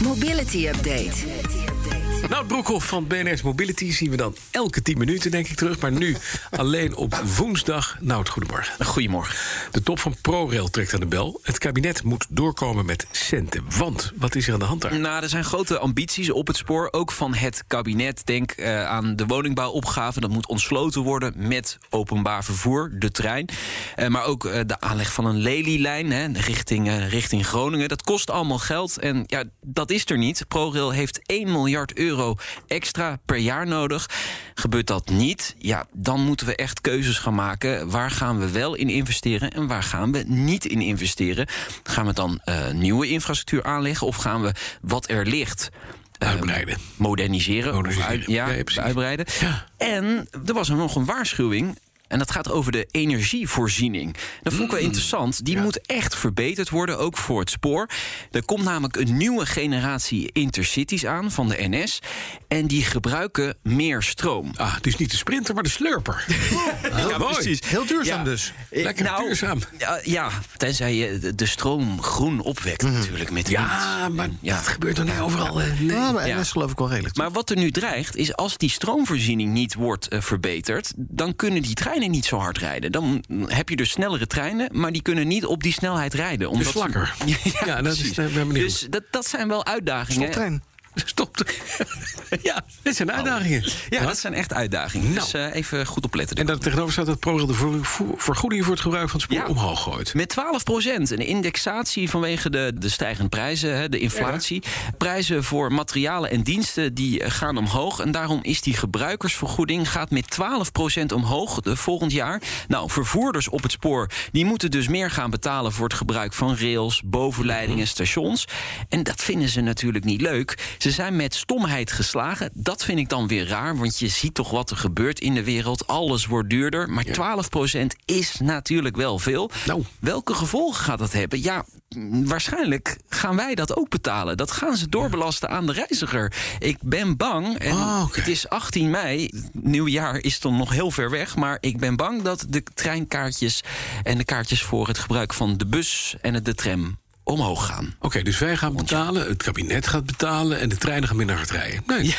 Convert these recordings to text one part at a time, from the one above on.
Mobility Update. Nou, Broekhoff van BNS Mobility zien we dan elke 10 minuten, denk ik, terug. Maar nu alleen op woensdag. Nou, het goedemorgen. Goedemorgen. De top van ProRail trekt aan de bel. Het kabinet moet doorkomen met centen. Want, wat is er aan de hand daar? Nou, er zijn grote ambities op het spoor, ook van het kabinet. Denk uh, aan de woningbouwopgave. Dat moet ontsloten worden met openbaar vervoer, de trein. Uh, maar ook uh, de aanleg van een lelielijn richting, richting Groningen. Dat kost allemaal geld en ja, dat is er niet. ProRail heeft 1 miljard euro extra per jaar nodig. Gebeurt dat niet, ja, dan moeten we echt keuzes gaan maken. Waar gaan we wel in investeren en waar gaan we niet in investeren? Gaan we dan uh, nieuwe infrastructuur aanleggen of gaan we wat er ligt? Uitbreiden. Uh, moderniseren. moderniseren. Of uit, ja, ja uitbreiden. Ja. En er was er nog een waarschuwing. En dat gaat over de energievoorziening. Dat vond ik wel interessant. Die Ja. moet echt verbeterd worden, ook voor het spoor. Er komt namelijk een nieuwe generatie intercities aan van de NS. En die gebruiken meer stroom. Ah, het is niet de sprinter, maar de slurper. Ja, precies. Heel duurzaam Ja. dus. Eh, Lekker duurzaam. Ja, ja, tenzij je de- stroom groen opwekt natuurlijk met wind. Ja, maar Ja. dat gebeurt toch niet overal? eh, nee. Ja, maar Ja. NS geloof ik wel redelijk. Maar wat er nu dreigt, is als die stroomvoorziening niet wordt eh, verbeterd, dan kunnen die treinen niet zo hard rijden. Dan heb je dus snellere treinen, maar die kunnen niet op die snelheid rijden. Omdat ze- slakker. ja, Ja, dat is- ben benieuwd. Dus dat, dat zijn wel uitdagingen. Stoptrein. Stop. ja, dit zijn uitdagingen. Ja, dat zijn echt uitdagingen. Nou. Dus eh, even goed opletten. En daar tegenover staat dat ProRail de ver- ver- vergoeding voor het gebruik van het spoor Ja. omhoog gooit. Met 12 procent. Een indexatie vanwege de, de stijgende prijzen, hè, de inflatie. Prijzen voor materialen en diensten die eh, gaan omhoog. En daarom is die gebruikersvergoeding gaat met 12 procent omhoog de volgend jaar. Nou, vervoerders op het spoor die moeten dus meer gaan betalen voor het gebruik van rails, bovenleidingen, stations. En dat vinden ze natuurlijk niet leuk. Ze zijn met stomheid geslagen. Dat vind ik dan weer raar, want je ziet toch wat er gebeurt in de wereld. Alles wordt duurder. Maar 12 procent is natuurlijk wel veel. Nou. Welke gevolgen gaat dat hebben? Ja, waarschijnlijk gaan wij dat ook betalen. Dat gaan ze doorbelasten aan de reiziger. Ik ben bang, en Ah, het is 18 mei, nieuwjaar is dan nog heel ver weg... maar ik ben bang dat de treinkaartjes en de kaartjes voor het gebruik van de bus en de tram omhoog gaan. Oké, dus wij gaan betalen, het kabinet gaat betalen... en de treinen gaan minder hard rijden. Nee,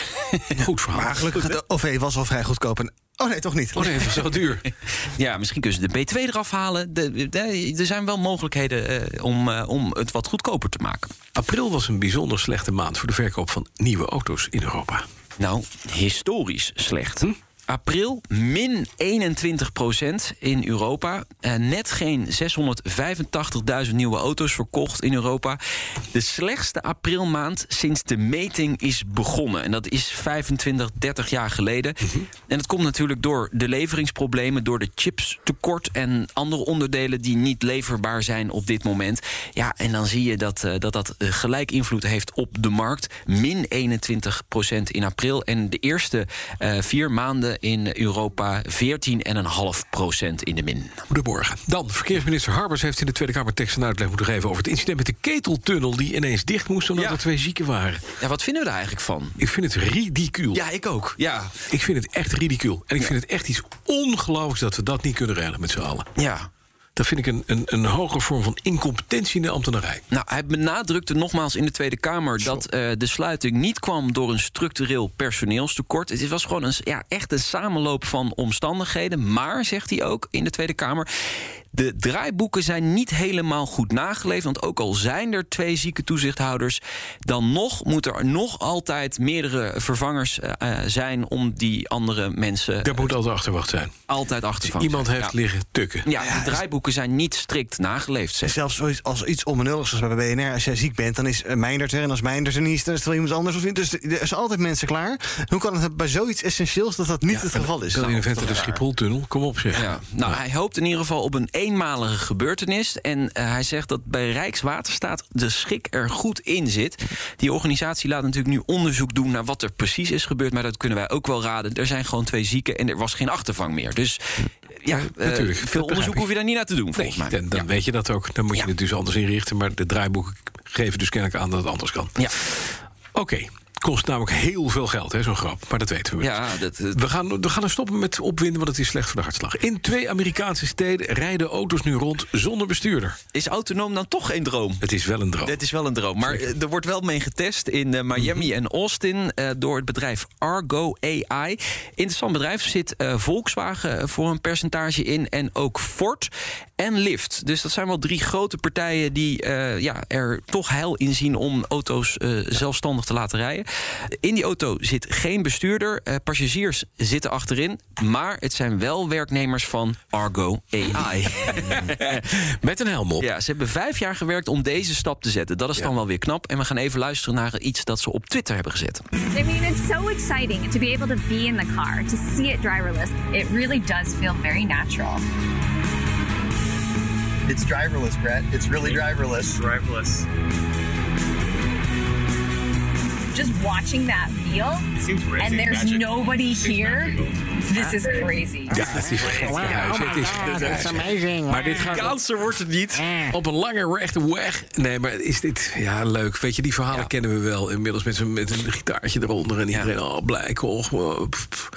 goed verhaal. Maar gelukkig gaat de OV was al vrij goedkoop. En, oh nee, toch niet. Oh nee, het is zo duur. Ja, misschien kunnen ze de B2 eraf halen. De, de- er zijn wel mogelijkheden eh, om, eh, om het wat goedkoper te maken. April was een bijzonder slechte maand... voor de verkoop van nieuwe auto's in Europa. Nou, historisch slecht. April min 21% in Europa. Eh, net geen 685.000 nieuwe auto's verkocht in Europa. De slechtste aprilmaand sinds de meting is begonnen. En dat is 25, 30 jaar geleden. En dat komt natuurlijk door de leveringsproblemen... door de chipstekort en andere onderdelen... die niet leverbaar zijn op dit moment. Ja, en dan zie je dat eh, dat, dat eh, gelijk invloed heeft op de markt. Min 21% in april. En de eerste vier maanden in Europa 14,5% in de min. Goedemorgen. Dan, verkeersminister Harbers heeft in de Tweede Kamer tekst een uitleg moeten geven... over het incident met de keteltunnel die ineens dicht moest... omdat Ja. er twee zieken waren. Ja, wat vinden we daar eigenlijk van? Ik vind het ridicuul. Ja, ik ook. Ja, Ik vind het echt ridicuul. En ik vind het echt iets ongelooflijks dat we dat niet kunnen regelen met z'n allen. ja. Dat vind ik een, een, een hoge vorm van incompetentie in de ambtenarij. Nou, hij benadrukte nogmaals in de Tweede Kamer dat eh, de sluiting niet kwam door een structureel personeelstekort. Het was gewoon een, ja, echt een samenloop van omstandigheden. Maar, zegt hij ook in de Tweede Kamer, de draaiboeken zijn niet helemaal goed nageleefd. Want ook al zijn er twee zieke toezichthouders, dan nog moet er nog altijd meerdere vervangers eh, eh, zijn om die andere mensen Daar moet altijd achterwacht zijn. altijd achter te Iemand heeft ja. liggen tukken. Ja, de draaiboeken zijn niet strikt nageleefd. En Zegt. zelfs zoiets als iets onbenulligs als bij BNR. Als jij ziek bent, dan is Meindert er. En als Meindert er niet is, dan is er wel iemand anders. of niet. Dus er zijn altijd mensen klaar. Hoe kan het bij zoiets essentieels dat dat niet het geval is? Nou, in de vent de Schipholtunnel. Kom op zeg. Ja, nou, hij hoopt in ieder geval op een eenmalige gebeurtenis. En eh, hij zegt dat bij Rijkswaterstaat de schik er goed in zit. Die organisatie laat natuurlijk nu onderzoek doen naar wat er precies is gebeurd. Maar dat kunnen wij ook wel raden. Er zijn gewoon twee zieken en er was geen achtervang meer. Dus ja, eh, natuurlijk. Dat veel onderzoek hoef je daar niet naar te doen, Nee, volgens mij. dan, dan Ja. weet je dat ook. Dan moet je Ja. het dus anders inrichten. Maar de draaiboeken geven dus kennelijk aan dat het anders kan. Ja. Oké. Kost namelijk heel veel geld, hè, zo'n grap. Maar dat weten we. Ja, dat, dat- We gaan, we gaan er stoppen met opwinden, want het is slecht voor de hartslag. In twee Amerikaanse steden rijden auto's nu rond zonder bestuurder. is autonoom dan toch geen droom? Het is wel een droom. Het is wel een droom. Maar eh, er wordt wel mee getest in eh, Miami en Austin eh, door het bedrijf Argo AI. Interessant bedrijf. Zit eh, Volkswagen eh, voor een percentage in en ook Ford en Lyft. Dus dat zijn wel drie grote partijen die eh, ja, er toch heil in zien om auto's eh, zelfstandig te laten rijden. In die auto zit geen bestuurder. Eh, passagiers zitten achterin. Maar het zijn wel werknemers van Argo AI. Met een helm op. Ja, ze hebben vijf jaar gewerkt om deze stap te zetten. Dat is dan wel weer knap. En we gaan even luisteren naar iets dat ze op Twitter hebben gezet. I mean, it's so exciting to be able to be in the car, to see it driverless. It really does feel very natural. It's driverless, Brett. It's really driverless. Driverless. Just watching that wheel, Seems and there's Magic. nobody Seems here. magical. This is crazy. Ja, het is gek. Ja, het is- amazing. Maar dit gaat wordt het niet. op een lange rechte weg. Nee, maar is dit ja, leuk? Weet je, die verhalen Ja. kennen we wel. Inmiddels met, zo'n- met een gitaartje eronder. En iedereen, oh, blij, pff.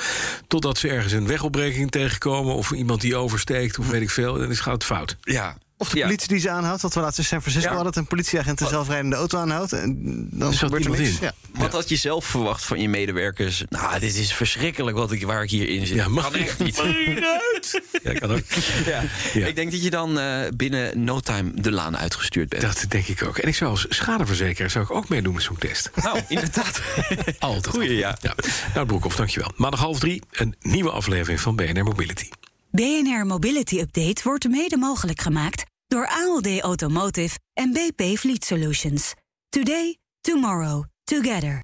Totdat ze ergens een wegopbreking tegenkomen. Of iemand die oversteekt, of weet ik veel. Dan is, gaat het fout. Ja. Of de Ja. politie die ze aanhoudt. Wat we laatst in San Francisco Ja. hadden. Dat een politieagent een zelfrijdende auto aanhoudt. En dan gebeurt er niks. in. Ja. Wat had je zelf verwacht van je medewerkers? Nou, dit is verschrikkelijk wat ik, waar ik hierin zit. Ja, mag kan echt niet. Ja, kan ook. Ja. Ja. Ik denk dat je dan eh, binnen no time de laan uitgestuurd bent. Dat denk ik ook. En ik zou als schadeverzekeraar zou ik ook meedoen met zo'n test. Nou, inderdaad. Altijd. Goeie, ja. Nou, Broekhoff, dankjewel. Maandag half drie, een nieuwe aflevering van BNR Mobility. BNR Mobility Update wordt mede mogelijk gemaakt door ALD Automotive en BP Fleet Solutions. Today, tomorrow, together.